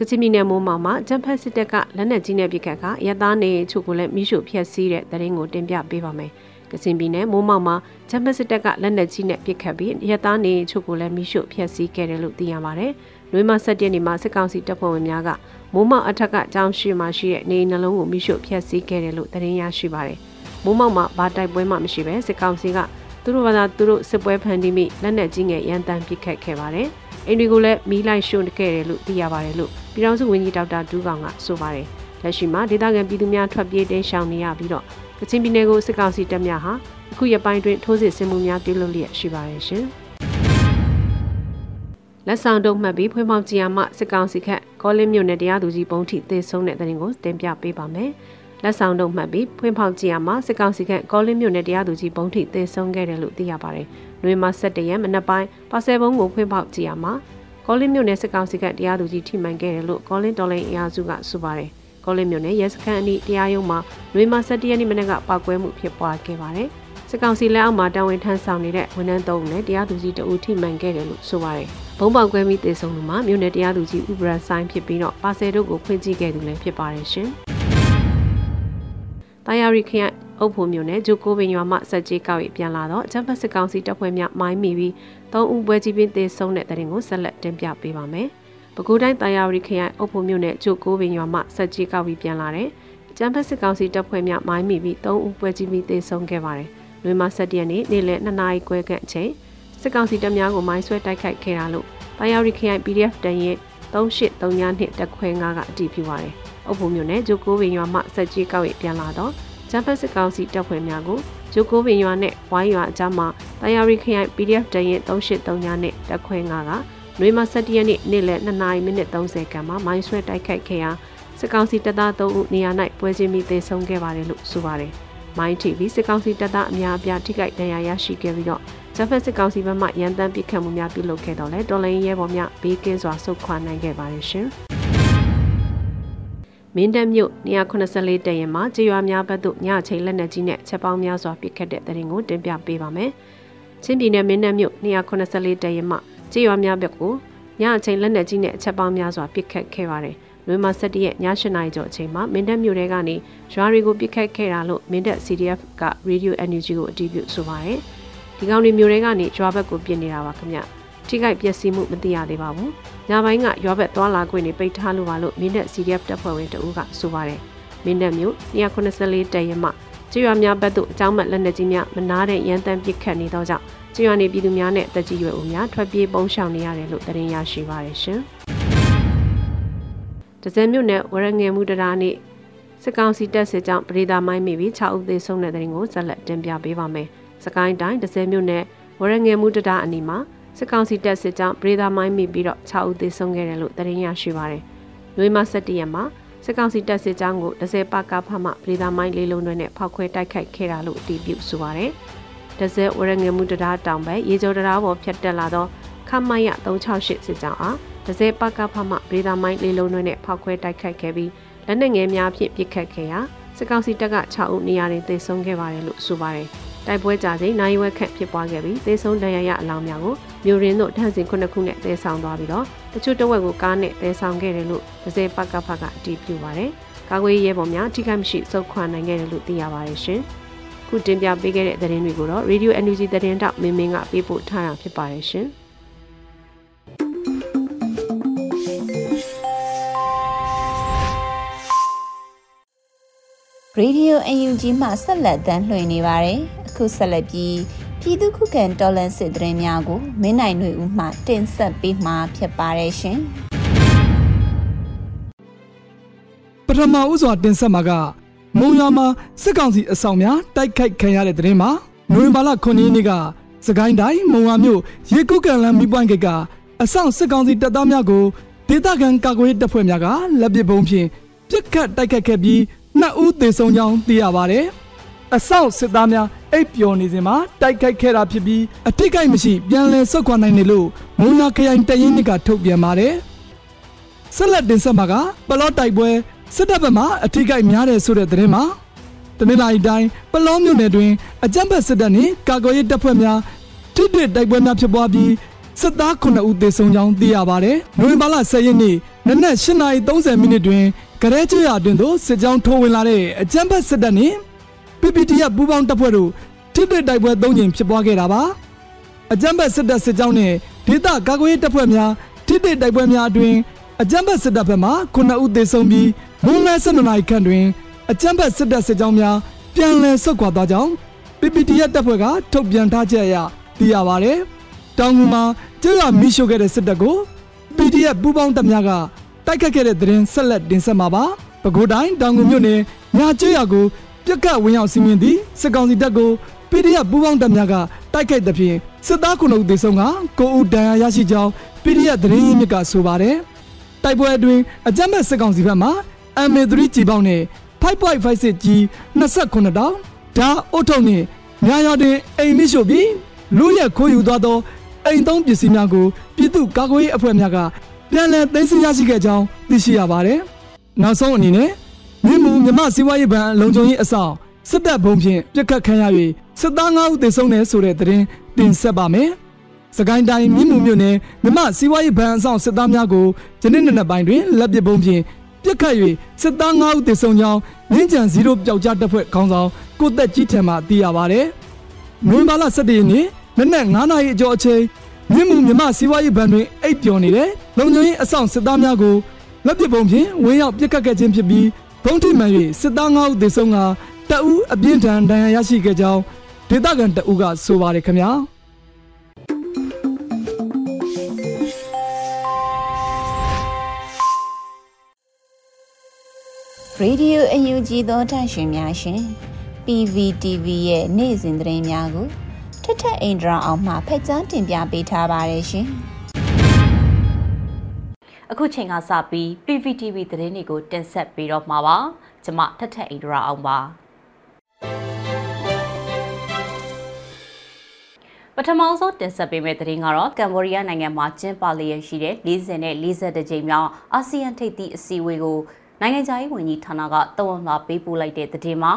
ကချင်ပြည်နယ်မိုးမောင်မှာဂျမ်ဖက်စစ်တပ်ကလက်နက်ကြီးနဲ့ပစ်ခတ်ကရသားနေချုပ်ကိုလည်းမိရှုဖျက်ဆီးတဲ့တရင်ကိုတင်ပြပေးပါမယ်။ကချင်ပြည်နယ်မိုးမောင်မှာဂျမ်ဖက်စစ်တပ်ကလက်နက်ကြီးနဲ့ပစ်ခတ်ပြီးရသားနေချုပ်ကိုလည်းမိရှုဖျက်ဆီးခဲ့တယ်လို့သိရပါတယ်။လွေးမဆက်တဲ့နေ့မှာစစ်ကောင်စီတပ်ဖွဲ့ဝင်များကမိုးမောင်အထက်ကကြောင်းရှိမှရှိတဲ့နေနှလုံးကိုမိရှုဖျက်ဆီးခဲ့တယ်လို့သတင်းရရှိပါတယ်။မိုးမောင်မှာဘာတိုက်ပွဲမှမရှိပဲစစ်ကောင်စီကသူတို့ဘာသာသူတို့စစ်ပွဲဖန်တီးမိလက်နက်ကြီးငယ်ရန်တမ်းပစ်ခတ်ခဲ့ပါတယ်။အိမ်တွေကိုလည်းမီးလိုက်ရှို့ခဲ့တယ်လို့သိရပါတယ်လို့ ပြည်ထောင်စုဝန်ကြီးဒေါက်တာဒူးကောင်ကဆိုပါတယ်လက်ရှိမှာဒေသခံပြည်သူများထွက်ပြေးတိမ်းရှောင်နေရပြီးတော့ကချင်ပြည်နယ်ကိုစစ်ကောင်စီတပ်များဟာအခုရပိုင်းတွင်ထိုးစစ်ဆင်မှုများပြုလုပ်လျက်ရှိပါတယ်ရှင်လက်ဆောင်တုံးမှတ်ပြီးဖွင့်ပေါက်ကြည်ရမှစစ်ကောင်စီခက်ကောလင်းမြို့နယ်တရားသူကြီးပုံထိသေဆုံးတဲ့တဲ့ရင်ကိုတင်ပြပေးပါမယ်လက်ဆောင်တုံးမှတ်ပြီးဖွင့်ပေါက်ကြည်ရမှစစ်ကောင်စီခက်ကောလင်းမြို့နယ်တရားသူကြီးပုံထိသေဆုံးခဲ့တယ်လို့သိရပါတယ်။နှွေမှာ17ရက်မနက်ပိုင်းပါဆယ်ဘုံကိုဖွင့်ပေါက်ကြည့်ရမှာ ကောလင်းမြို့နယ်စစ်ကောင်စီကတရားသူကြီးထိမှန်ခဲ့တယ်လို့ကောလင်းတော်လိုင်းအင်အားစုကဆိုပါတယ်။ကောလင်းမြို့နယ်ရဲစခန်းအနီးတရားရုံးမှာနှွေမှာ17ရက်နေ့မနက်ကပောက်ကွဲမှုဖြစ်ပွားခဲ့ပါတယ်။စစ်ကောင်စီလက်အောက်မှာတာဝန်ထမ်းဆောင်နေတဲ့ဝန်ထမ်းသုံးဦးနဲ့တရားသူကြီးတအူထိမှန်ခဲ့တယ်လို့ဆိုပါတယ်။ဘုံပေါက်ကွဲပြီးတေဆုံးသူမှာမြို့နယ်တရားသူကြီးဥပရဆိုင်ဖြစ်ပြီးတော့ပါဆယ်တို့ကိုဖွင့်ကြည့်ခဲ့သူလည်းဖြစ်ပါတယ်ရှင်။တာယာရီခရိုင် အုပ်ဖို့မြို့နယ်ဂျိုကိုပင်ရွာမှစက်ကြီးကောက်ရီပြန်လာတော့ဂျမ်ဖတ်စစ်ကောင်စီတပ်ဖွဲ့များမိုင်းမိပြီးသုံးဦးပွဲကြီးပင်တေဆုံးတဲ့တဲ့ရင်ကိုဆက်လက်တင်ပြပေးပါမယ်။ပဲခူးတိုင်းတာယာရီခရိုင်အုပ်ဖို့မြို့နယ်ဂျိုကိုပင်ရွာမှစက်ကြီးကောက်ရီပြန်လာတဲ့ဂျမ်ဖတ်စစ်ကောင်စီတပ်ဖွဲ့များမိုင်းမိပြီးသုံးဦးပွဲကြီးပင်တေဆုံးခဲ့ပါတယ်။လွေမဆက်တရက်နေ့နေ့လယ်2နာရီခွဲခန့်အချိန်စစ်ကောင်စီတပ်များကိုမိုင်းဆွဲတိုက်ခိုက်ခဲ့တာလို့တာယာရီခရိုင် PDF တန်ရဲ့3832တက်ခွဲ9ကအတည်ပြုပါတယ်။အုပ်ဖို့မြို့နယ်ဂျိုကိုပင်ရွာမှစက်ကြီးကောက်ရီပြန်လာတော့ ဂျပန်စစ်ကောင်စီတပ်ဖွဲ့များကိုဂျိုကိုဗင်ရွာနဲ့ဝိုင်းရွာအကြားမှာတာယာရီခရိုင် PDF တရင်383ညနဲ့တက်ခွဲ9ကနွေမ17ရက်နေ့နေ့လယ်2နာရီမိနစ်30ခန့်မှာမိုင်းဆွဲတိုက်ခိုက်ခဲ့ရာစစ်ကောင်စီတပ်သား3ဦးနေရာ၌ပွဲချင်းပြီးသေဆုံးခဲ့ပါတယ်လို့ဆိုပါတယ်။မိုင်းတီဗီစစ်ကောင်စီတပ်သားအများအပြားထိခိုက်ဒဏ်ရာရရှိခဲ့ပြီးတော့ဂျပန်စစ်ကောင်စီဘက်မှရန်တမ်းပစ်ခတ်မှုများပြုလုပ်ခဲ့တော့လဲတော်လိုင်းရဲဘော်များဘေးကင်းစွာဆုတ်ခွာနိုင်ခဲ့ပါတယ်ရှင်။ မင်းတပ်မြို့284တရင်မှာကြေးရွာများဘက်သို့ညချိန်လက်နက်ကြီးနဲ့ချက်ပေါင်းများစွာပစ်ခတ်တဲ့တဲ့ရင်ကိုတင်ပြပေးပါမယ်။ချင်းပြည်နယ်မင်းတပ်မြို့284တရင်မှာကြေးရွာများဘက်ကိုညချိန်လက်နက်ကြီးနဲ့ချက်ပေါင်းများစွာပစ်ခတ်ခဲ့ပါတယ်။လွေမ17ရက်ည8နာရီကျော်အချိန်မှာမင်းတပ်မြို့ထဲကနေရွာတွေကိုပစ်ခတ်ခဲ့တာလို့မင်းတပ် CDF က Radio Energy ကိုအတည်ပြုဆိုပါတယ်။ဒီကောင်တွေမြို့ထဲကနေရွာဘက်ကိုပြင်နေတာပါခင်ဗျ။ ထိခိုက်ပျက်စီးမှုမသိရသေးပါဘူး။ညပိုင်းကရွာဘက်သွားလာခွင့်တွေပိတ်ထားလို့ပါလို့မင်းနဲ့ CDF တပ်ဖွဲ့ဝင်တအူးကဆိုပါတယ်။မင်းနဲ့မြို့284တရဲမှကျွော်များဘက်သို့အကြောင်းမဲ့လက်နက်ကြီးများမနာတဲ့ရန်တမ်းပစ်ခတ်နေသောကြောင့်ကျွော်နေပြည်သူများနဲ့တက်ကြီးရွယ်ဦးများထွက်ပြေးပုန်းရှောင်နေရတယ်လို့သတင်းရရှိပါတယ်ရှင်။ဒဇယ်မြို့နယ်ဝရငယ်မှုတရားနေ့စကောင်းစီတက်စစ်ကြောင့်ပရိသာမိုင်းမိပြီး6ဦးသေဆုံးတဲ့တဲ့ရင်ကိုဆက်လက်တင်ပြပေးပါမယ်။စကိုင်းတိုင်းဒဇယ်မြို့နယ်ဝရငယ်မှုတရားအနီးမှာ စစ်ကောင်စီတပ်စစ်ကြောင်းပရိသာမိုင်းမိပြီးတော့6ဦးသေဆုံးခဲ့တယ်လို့သတင်းရရှိပါတယ်။နွေမ17ရက်မှာစစ်ကောင်စီတပ်စစ်ကြောင်းကို10ပါကဖမှပရိသာမိုင်းလေးလုံးတွေနဲ့ဖောက်ခွဲတိုက်ခိုက်ခဲ့တာလို့အတည်ပြုဆိုပါတယ်။10ဝရငယ်မှုတရားတောင်ပဲရေကျော်တရားပေါ်ဖြတ်တက်လာသောခမရ368စစ်ကြောင်းအား10ပါကဖမှပရိသာမိုင်းလေးလုံးတွေနဲ့ဖောက်ခွဲတိုက်ခိုက်ခဲ့ပြီးလက်နက်ငယ်များဖြင့်ပစ်ခတ်ခဲ့ရာစစ်ကောင်စီတပ်က6ဦးနေရာတွင်သေဆုံးခဲ့ပါတယ်လို့ဆိုပါတယ်။ တိုက်ပွဲကြချိန်နိုင်ဝက်ခန့်ဖြစ်ပွားခဲ့ပြီးသေဆုံးဒဏ်ရာရအလောင်းများကိုမြို့ရင်းတို့ထန့်စင်ခုနှစ်ခုနဲ့တဲဆောင်သွားပြီးတော့တချို့တဝက်ကိုကားနဲ့တဲဆောင်ခဲ့တယ်လို့ဒဇယ်ပကဖကအတည်ပြုပါတယ်။ကာကွယ်ရဲဘော်များထိခိုက်မရှိစုခွာနိုင်ခဲ့တယ်လို့သိရပါတယ်ရှင်။ခုတင်ပြပေးခဲ့တဲ့သတင်းတွေကိုတော့ Radio NUG သတင်းတောက်မင်းမင်းကပေးပို့ထားတာဖြစ်ပါတယ်ရှင်။ရေဒီယိုအယူဂျီမှဆက်လက်တမ်းလွှင့်နေပါတယ်။အ ခုဆက်လက်ပြီးပြည်သူခုခံတော်လှန်စစ်တရင်များကိုမင်းနိုင်ຫນွေဦးမှတင်ဆက်ပေးမှာဖြစ်ပါတယ်ရှင်။ပထမဦးစွာတင်ဆက်မှာကမုံရွာမှာစစ်ကောင်စီအဆောင်များတိုက်ခိုက်ခံရတဲ့တရင်မှာနိုဝင်ဘာလ9ရက်နေ့ကစကိုင်းတိုင်းမုံရွာမြို့ရေကုတ်ကန်လမ်းမိပွိုင်းကိကအဆောင်စစ်ကောင်စီတပ်သားများကိုဒေသခံကာကွယ်တပ်ဖွဲ့များကလက်ပစ်ပုံးဖြင့်ပြစ်ခတ်တိုက်ခိုက်ခဲ့ပြီးနှစ်ဦးသေဆုံးကြောင်းသိရပါတယ်။အဆောက်စစ်သားများ အိပ်ပျော်နေစဉ်မှာတိုက်ခိုက်ခဲ့တာဖြစ်ပြီးအထိကိမရှိပြန်လည်ဆုတ်ခွာနိုင်တယ်လို့မုံနာခရိုင်တရင်နစ်ကထုတ်ပြန်ပါတယ်။ဆက်လက်တင်ဆက်မှာကပလော့တိုက်ပွဲစစ်တပ်ဘက်မှအထိကိများတယ်ဆိုတဲ့သတင်းမှာတနင်္လာရီတိုင်းပလောမြို့နယ်တွင်အကြမ်းဖက်စစ်တပ်နှင့်ကာကွယ်ရေးတပ်ဖွဲ့များထိတွေ့တိုက်ပွဲများဖြစ်ပွားပြီးစစ်သား9ဦးသေဆုံးကြောင်းသိရပါတယ်။နိုဝင်ဘာလ10ရက်နေ့နနက်8:30မိနစ်တွင်ကရဲကျွရအတွင်သို့စစ်ကြောင်းထိုးဝင်လာတဲ့အကြမ်းဖက်စစ်တပ်နှင့် PPTF ပူးပေါင်းတပ်ဖွဲ့တို့ထိတွေ့တိုက်ပွဲ၃ကြိမ်ဖြစ်ပွားခဲ့တာပါအကြမ်းဖက်စစ်တပ်စစ်ကြောင်းနဲ့ဒေသကာကွယ်ရေးတပ်ဖွဲ့များထိတွေ့တိုက်ပွဲများအတွင်အကြမ်းဖက်စစ်တပ်ဘက်မှ9ဦးသေဆုံးပြီးမွန်းလယ်12နာရီခန့်တွင်အကြမ်းဖက်စစ်တပ်စစ်ကြောင်းများပြန်လည်ဆုတ်ခွာသွားကြောင်း PPTF တပ်ဖွဲ့ကထုတ်ပြန်ထားချက်အရသိရပါတယ်။တောင်ငူမှာကျွရမီရှို့ခဲ့တဲ့စစ်တပ်ကို PDF ပူးပေါင်းတပ်များကတိုက်ခတ်ခဲ့တဲ့သတင်းဆက်လက်တင်ဆက်မှာပါ။ပဲခူးတိုင်းတောင်ငူမြို့နယ်ညာကျွရကို ပြက်ကတ်ဝင်ရောက်စီးမြင်သည့်စစ်ကောင်စီတပ်ကို PDF ပူးပေါင်းတပ်များကတိုက်ခိုက်တဲ့ဖြင့်စစ်သား9ဦးသေဆုံးက9ဦးဒဏ်ရာရရှိကြောင်း PDF သတင်းရင်းမြစ်ကဆိုပါတယ်။တိုက်ပွဲအတွင်းအကြမ်းဖက်စစ်ကောင်စီဘက်မှ MA3 ကြီးပေါင်းနဲ့5.56ကြီး29တောင်ဓာအုတ်ထုံနဲ့ညာရတဲ့အိမ်မရှိပြီးလူရက်ခိုးယူသွားသောအိမ်သုံးပစ္စည်းများကိုပြည်သူ့ကာကွယ်ရေးအဖွဲ့များကပြန်လည်သိမ်းဆည်းရရှိခဲ့ကြောင်းသိရှိရပါတယ်။နောက်ဆုံးအနေနဲ့ မြင်းမူမြမစီးပွားရေးဘဏ်လုံခြုံရေးအဆောင်စစ်တပ်ဘုံဖြင့်ပြစ်ခတ်ခံရ၍စစ်သား9ဦးသေဆုံးတယ်ဆိုတဲ့သတင်းတင်ဆက်ပါမယ်။စကိုင်းတိုင်းမြင်းမူမြို့နယ်မြမစီးပွားရေးဘဏ်အဆောင်စစ်သားများကိုယနေ့နေ့နေ့ပိုင်းတွင်လက်ပစ်ပုံးဖြင့်ပြစ်ခတ်၍စစ်သား9ဦးသေဆုံးကြောင်းမြင်းကြံ0ပျောက်ကြားတပ်ဖွဲ့ခေါင်းဆောင်ကိုသက်ကြီးထံမှသိရပါဗျ။နိုဝင်ဘာလ17ရက်နေ့နက်နက်9နာရီအကျော်အချိန်မြင်းမူမြမစီးပွားရေးဘဏ်တွင်အိပ်ပျော်နေတဲ့လုံခြုံရေးအဆောင်စစ်သားများကိုလက်ပစ်ပုံးဖြင့်ဝင်းရောက်ပြစ်ခတ်ခဲ့ခြင်းဖြစ်ပြီး ဘုံထိမှန်၍စစ်သား9ဦးသေဆုံးကတအူးအပြင်းထန်ဒဏ်ရာရရှိခဲ့ကြောင်းဒေသခံတအူးကဆိုပါတယ်ခင်ဗျာ။ Radio UNG သောထန့်ရှင်များရှင် PVTV ရဲ့နေ့စဉ်သတင်းများကိုထထအင်ဒရာအောင်မှဖက်ကြားတင်ပြပေးထားပါတယ်ရှင်။ အခုချိန်ကစပြီး PVTV သတင်းတွေကိုတင်ဆက်ပေးတော့မှာပါ။ကျွန်မထထအင်ဒရာအောင်ပါ။ပထမဆုံးတင်ဆက်ပေးမယ့်သတင်းကတော့ကမ်ဘောဒီးယားနိုင်ငံမှာကျင်းပလျက်ရှိတဲ့40နဲ့42ကြိမ်မြောက်အာဆီယံထိပ်သီးအစည်းအဝေးကိုနိုင်ငံခြားရေးဝန်ကြီးဌာနကတဝန်လာပေးပို့လိုက်တဲ့သတင်းမှာ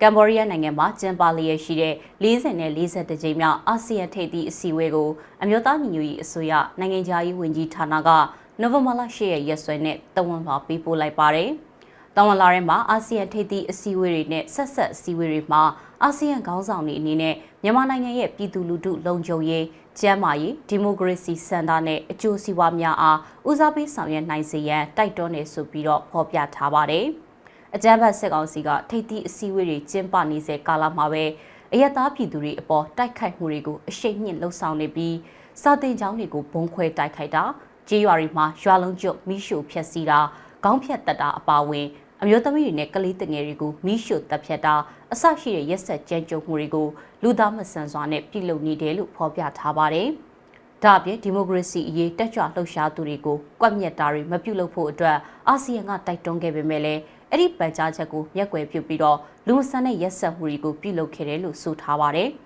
ကမ်ဘောဒီးယားနိုင်ငံမှာကျင်းပလျက်ရှိတဲ့40နဲ့42ကြိမ်မြောက်အာဆီယံထိပ်သီးအစည်းအဝေးကိုအမျိုးသားညီညွတ်ရေးအစိုးရနိုင်ငံခြားရေးဝန်ကြီးဌာနက နိုဝင်ဘာလ10ရက်ရက်စွဲနဲ့တဝန်လာပေးပို့လိုက်ပါတယ်။တဝန်လာထဲမှာအာဆီယံထိပ်သီးအစည်းအဝေးတွေနဲ့ဆက်ဆက်အစည်းအဝေးတွေမှာအာဆီယံခေါင်းဆောင်တွေအနေနဲ့မြန်မာနိုင်ငံရဲ့ပြည်သူလူထုလုံခြုံရေးကျန်းမာရေးဒီမိုကရေစီစံတာနဲ့အကျိုးစီးပွားများအားဦးစားပေးဆောင်ရွက်နိုင်စေရန်တိုက်တွန်းနေဆိုပြီးတော့ဖော်ပြထားပါတယ်။အကြမ်းဖက်စစ်ကောင်စီကထိပ်သီးအစည်းအဝေးတွေကျင်းပနေစေကာလမှာပဲအယက်သားပြည်သူတွေအပေါ်တိုက်ခိုက်မှုတွေကိုအရှိန်မြင့်လှုံ့ဆော်နေပြီးစာတင်ကျောင်းတွေကိုဘုံခွဲတိုက်ခိုက်တာ ကြေးရွာတွေမှာရွာလုံးကျွတ်မိရှုဖျက်ဆီးတာခေါင်းဖြတ်တက်တာအပါအဝင်အမျိုးသမီးတွေနဲ့ကလေးတငယ်တွေကိုမိရှုတပ်ဖြတ်တာအဆရှိတဲ့ရက်ဆက်ကြမ်းကြုတ်မှုတွေကိုလူသားမဆန်စွာနဲ့ပြုလုပ်နေတယ်လို့ဖော်ပြထားပါတယ်။ဒါ့အပြင်ဒီမိုကရေစီအရေးတက်ကြွလှုပ်ရှားသူတွေကိုကွက်မြက်တာတွေမပြုလုပ်ဖို့အတွက်အာဆီယံကတိုက်တွန်းခဲ့ပေမဲ့လည်းအဲ့ဒီပန်ကြားချက်ကိုမျက်ကွယ်ပြုပြီးတော့လူမဆန်တဲ့ရက်ဆက်မှုတွေကိုပြုလုပ်ခဲ့တယ်လို့ဆိုထားပါတယ်။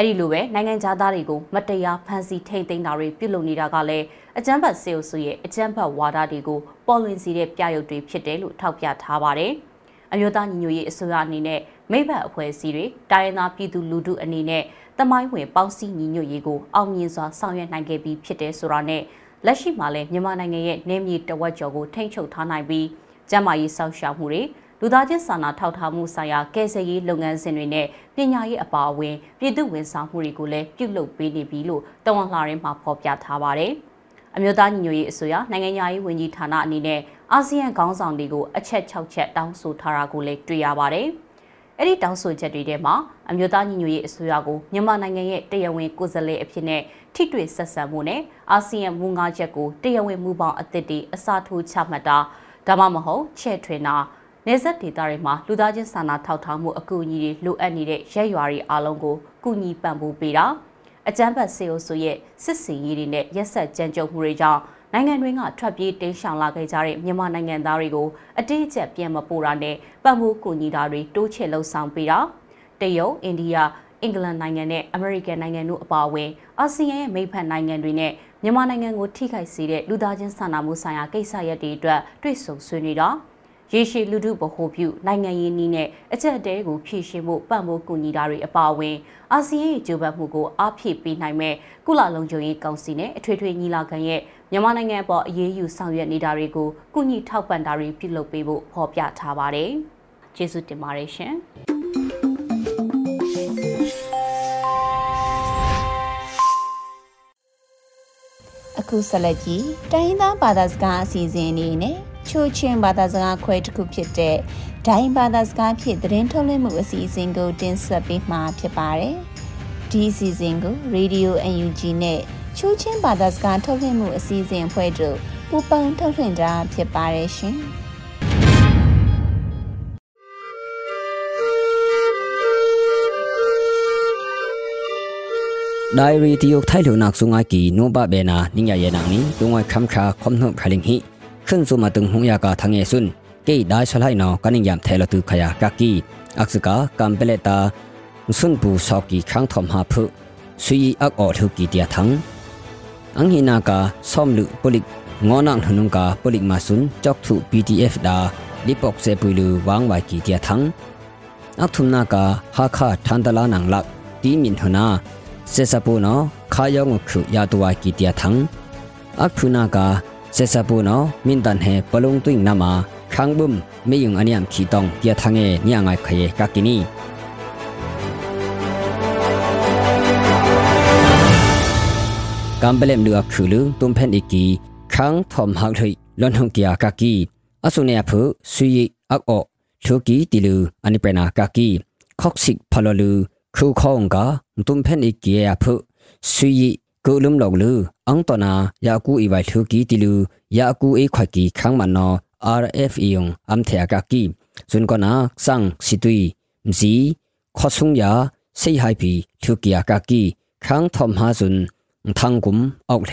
အဲ့ဒီလိုပဲနိုင်ငံသားတွေကိုမတရားဖမ်းဆီးထိန်သိမ်းတာတွေပြုလုပ်နေတာကလည်းအကြမ်းဖက်စေအုပ်စုရဲ့အကြမ်းဖက်ဝါဒတွေကိုပေါ်လွင်စေတဲ့ပြရုပ်တွေဖြစ်တယ်လို့ထောက်ပြထားပါတယ်။အမျိုးသားညီညွတ်ရေးအစိုးရအနေနဲ့မိဘအဖွဲ့အစည်းတွေတိုင်းရင်းသားပြည်သူလူထုအနေနဲ့တမိုင်းဝင်ပေါင်းစည်းညီညွတ်ရေးကိုအောင်မြင်စွာဆောင်ရွက်နိုင်ခဲ့ပြီးဖြစ်တဲ့ဆိုတာနဲ့လက်ရှိမှာလည်းမြန်မာနိုင်ငံရဲ့နေမြေတဝက်ကျော်ကိုထိန်းချုပ်ထားနိုင်ပြီးကျန်းမာရေးစောင့်ရှောက်မှုတွေ လူသားချင်းစာနာထောက်ထားမှုဆိုင်ရာကယ်ဆယ်ရေးလုပ်ငန်းစဉ်တွေနဲ့ပညာရေးအပါအဝင်ပြည်သူဝန်ဆောင်မှုတွေကိုလည်းပြုလုပ်ပေးနေပြီလို့တဝန်လှရင်းမှာဖော်ပြထားပါတယ်။အမျိုးသားညီညွတ်ရေးအစိုးရနိုင်ငံရေးဝန်ကြီးဌာနအနေနဲ့အာဆီယံခေါင်းဆောင်တွေကိုအချက်6ချက်တောင်းဆိုထားတာကိုလည်းတွေ့ရပါတယ်။အဲ့ဒီတောင်းဆိုချက်တွေထဲမှာအမျိုးသားညီညွတ်ရေးအစိုးရကိုမြန်မာနိုင်ငံရဲ့တရားဝင်ကိုယ်စားလှယ်အဖြစ်နဲ့ထိတွေ့ဆက်ဆံမှုနဲ့အာဆီယံမူငါးချက်ကိုတရားဝင်မူပေါင်းအသစ်တွေအစားထိုးချမှတ်တာဒါမှမဟုတ်ချဲ့ထွင်တာ နေဆက်ဒေတာတွေမှာလူသားချင်းစာနာထောက်ထားမှုအကူအညီတွေလိုအပ်နေတဲ့ရက်ရွာတွေအားလုံးကိုကူညီပံ့ပိုးပေးတာအကြမ်းဖက်စေအုပ်စုရဲ့စစ်စင်ရေးတွေနဲ့ရက်ဆက်ကြမ်းကြုတ်မှုတွေကြောင့်နိုင်ငံတွင်းကထွက်ပြေးတိမ်းရှောင်လာခဲ့ကြတဲ့မြန်မာနိုင်ငံသားတွေကိုအတိအကျပြန်မပို့တာနဲ့ပတ်မှုကူညီတာတွေတိုးချဲ့လှုံ့ဆော်ပေးတာတရုတ်အိန္ဒိယအင်္ဂလန်နိုင်ငံနဲ့အမေရိကန်နိုင်ငံတို့အပါအဝင်အာဆီယံရဲ့မိဖက်နိုင်ငံတွေနဲ့မြန်မာနိုင်ငံကိုထိခိုက်စေတဲ့လူသားချင်းစာနာမှုဆိုင်ရာကိစ္စရပ်တွေအတွက်တွေ့ဆုံဆွေးနွေးတာ ရေရှည်လူထုဗဟိုပြုနိုင်ငံရေးနည်းနဲ့အချက်အတဲကိုဖြည့်ရှင်းဖို့ပံ့ပိုးကူညီတာတွေအပါအဝင်အာဆီယံရဲ့ကြိုးပမ်းမှုကိုအားဖြည့်ပေးနိုင်မဲ့ကုလလုံခြုံရေးကောင်စီနဲ့အထွေထွေညီလာခံရဲ့မြန်မာနိုင်ငံပေါ်အရေးယူဆောင်ရွက်နေတာတွေကိုကုညီထောက်ပံ့တာတွေပြုလုပ်ပေးဖို့ဖော်ပြထားပါတယ်။ကျေးဇူးတင်ပါတယ်ရှင်။အခုဆက်လက်ကြည့်တိုင်းသားဘာသာစကားအစီအစဉ်အနေနဲ့ ချိုချင်းဘာသာစကားခွဲတစ်ခုဖြစ်တဲ့ဒိုင်းဘာသာစကားဖြင့်သတင်းထုတ်လွှင့်မှုအစီအစဉ်ကိုတင်ဆက်ပေးမှာဖြစ်ပါတယ်။ဒီအစီအစဉ်ကို Radio UNG နဲ့ချိုချင်းဘာသာစကားထုတ်လွှင့်မှုအစီအစဉ်အဖွဲ့တို့ပူးပေါင်းထုတ်လွှင့်တာဖြစ်ပါတယ်ရှင်။ဒိုင်ရီတီယုတ်ထိုင်လုံနက်ဆုငါကီနိုဘဘေနာနိညာယေနာနီတုံဝခမ်ခါခွန်နှုတ်ခလင်းဟီ ขึ้นสุมาตึงหงยากาทางเอซุนเกยได้สลายนอกันิยามเทลตุขยากากีอักษกากัมเปเลตาสุนปูสอกีครั้งทอมหาพุสุยอักออทุกีเดียทังอังหินากาซ่อมลุปุลิกงอนังหนุงกาปุลิกมาสุนจอกถุ PDF ดาลิปอกเซปุลูวางไว้กีเดียทังอักทุมนากาฮาคาทันตลานังลักตีมินหนาเซซาปูนอค เซซาปูนอมินตันเฮปลงตุงนามาคังบุมไม่ยุงอันยามขีตองเกียทังเอเนียงไงขยกักกินีกำเปลมเลือกคือลือตุมเพนอีกีคังทอมหักเลยลอนหงเกียกักกีอสุเนียผือสุยอักออทุกีติลืออันนี้เป็นอากักกีคอกสิกพลลือครูคองกาตุมเพนอีกีอผือสุย khayong khu ya tuwa ki tia thang akhuna ka se sapu no min tan he palung tuing nama khang bum me yung aniam khi tong tia thange nia ngai khaye ka kini kambelem lu akhulu tum phen iki khang thom hak thoi lon hong kia ka ki asune aphu sui ak o thuki tilu ani prena ka ki khoksik phalalu khu khong ka tum phen iki aphu sui ku lum log lu ang to na ya ku i wai thuki tilu ya ku e khwa ki khang man no rf yong am the ka ki sun ko na sang situi msi khosung ya sei hai pi thuki ka ki khang thom ha sun thang kum ok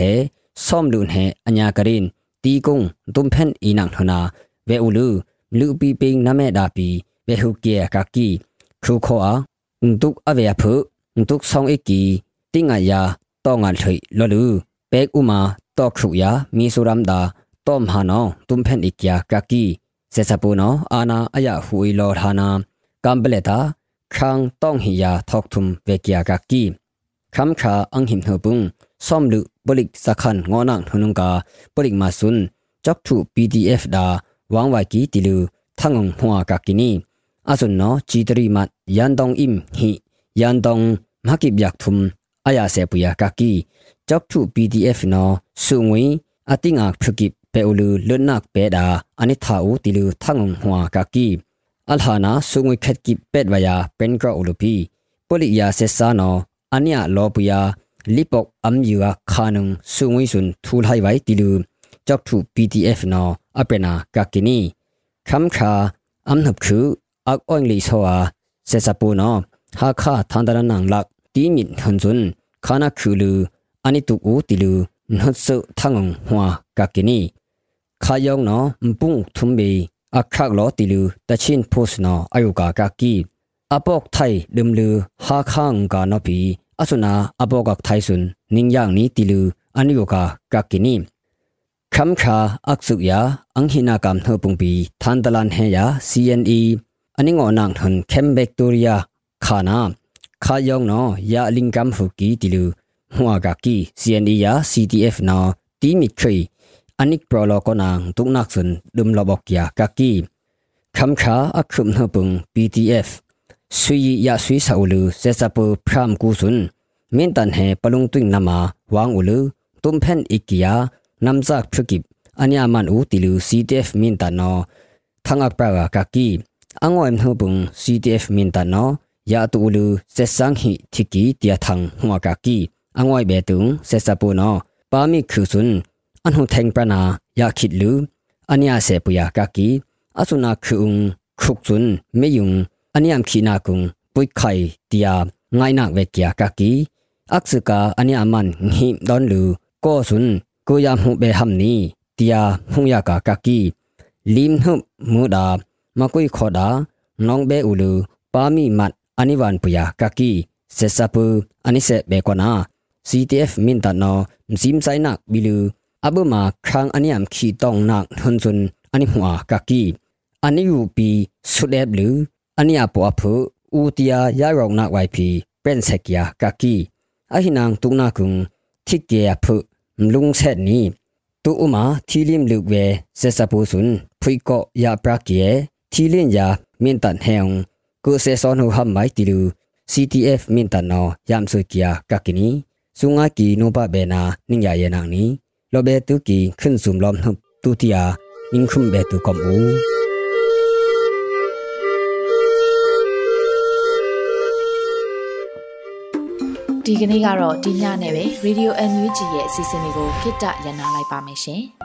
the som lun he anya karin ti kung tum phen inang thona ve ulu lu pi ping na me da pi ve hu kia ka ki khu kho a tuk ave a phu tuk song e ki tinga ya to nga thui lo lu pek uma to khu ya mi suram da tom ha no tum phen ikya ka ki se sa pu no ana aya hui lo thana kam ble ta khang tong hi ya thok thum ve kya ka ki kham kha ang him hu pung som lu bolik sakhan ngonang thunung ka bolik ma sun chok thu pdf da wang wai ki tilu thangong hwa ka kini asun no chi tri mat yan dong im hi yan dong makip yak thum aya se puya ka ki chok thu pdf no sungwi atinga phukip pe ulu lunnak pe da ani tha u tilu thangong hwa ka ki alhana sungwi khat ki pet waya pen kra ulupi polik ya se sa no ania lopuya lipok am yuwa khanung sungwi sun thul hai wai tilu chok thu pdf no apena kakini kham kha am nup khu ak oing li soa se sapu no ha kha thandara nang lak ti min thun chun khana khulu ani tu u tilu nhot su thangong hwa kakini khayong no mpung thumbi akhak lo tilu tachin phus no ayuka kaki apok thai dumlu ha khang ka no pi asuna abogak thaisun ningyang ni tilu aniyoka kakini khamkha aksukya anghina kam thopungpi thandalan heya cne aningo nang thun khem victoria khana khayong no ya lingkam huki tilu hwa ga ki cne ya ctf no ti mi khri anik prolo ko nang tuknak sun dum lobok ya ka ki khamkha akhum hopung ptf sui ya sui saulu se sapu phram ku sun min tan he palung tuing nama wang ulu tum phen ikia namzak phukip ania man u tilu ctf min tan no thangak pra ka ki angoi mhubung ctf min tan no ya tu ulu se sang hi thiki tia thang hwa ka ki angoi be tung se sapu no pa mi khu sun an hu theng pra na ya khit lu ania se pu ya ka ki asuna khung khuk chun me yung aniam khina kung pui khai tia ngai nak ve kya ka ki aksuka ania man ngi don lu ko sun ko ya mu be ham ni tia hu ya ka ka ki lim hu mu da ma koi kho da nong be ulu pa mi mat ani wan puya kaki se sapu ani se be kona CTF min ta no msim sai nak bilu abu ma khang aniam khi tong nak hun chun ani hua kaki ani u pi sudeb lu ani apo aphu u tia ya rong nak wai pi pen sekya kaki a hinang tung na kung thik ke aphu mlung set ni tu uma thilim lu we se sapu sun phui ko ya pra ke thilin ya min tan heung ကုဆေဆွန်ဟူဟမ်မိုက်တီလူ CTF မင်တနောယမ်ဆွေကီယာကကီနီစုငါကီနိုဘဘေနာနင်ယာယေနာနီလောဘေတူကီခွန်းဇုံလမ်ဟပ်တူတီယာနင်ခုမ်ဘေတူကမ်ဘူဒီကနေ့ကတော့ဒီညနဲ့ပဲ Radio NUG ရဲ့အစီအစဉ်လေးကိုခਿੱတရနာလိုက်ပါမယ်ရှင်။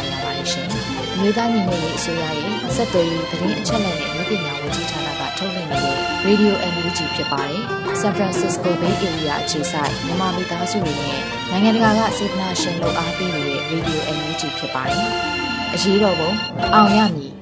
ုက်ရ ပါတယ်ရှင်။မျိုးသားညီညွတ်ရေးအစိုးရရဲ့စက်သွေးရေးသတင်းအချက်အလက်နဲ့မျိုးပညာဝန်ကြီးဌာနကထုတ်လွှင့်နေတဲ့ Radio NUG ဖြစ်ပါတယ်။ San Francisco Bay Area အခြေစိုက်မြန်မာမိသားစုတွေနဲ့နိုင်ငံတကာကစေတနာရှင်လို့အားပေးနေတဲ့ Radio NUG ဖြစ်ပါတယ်။အရေးတော်ပုံအောင်ရမည်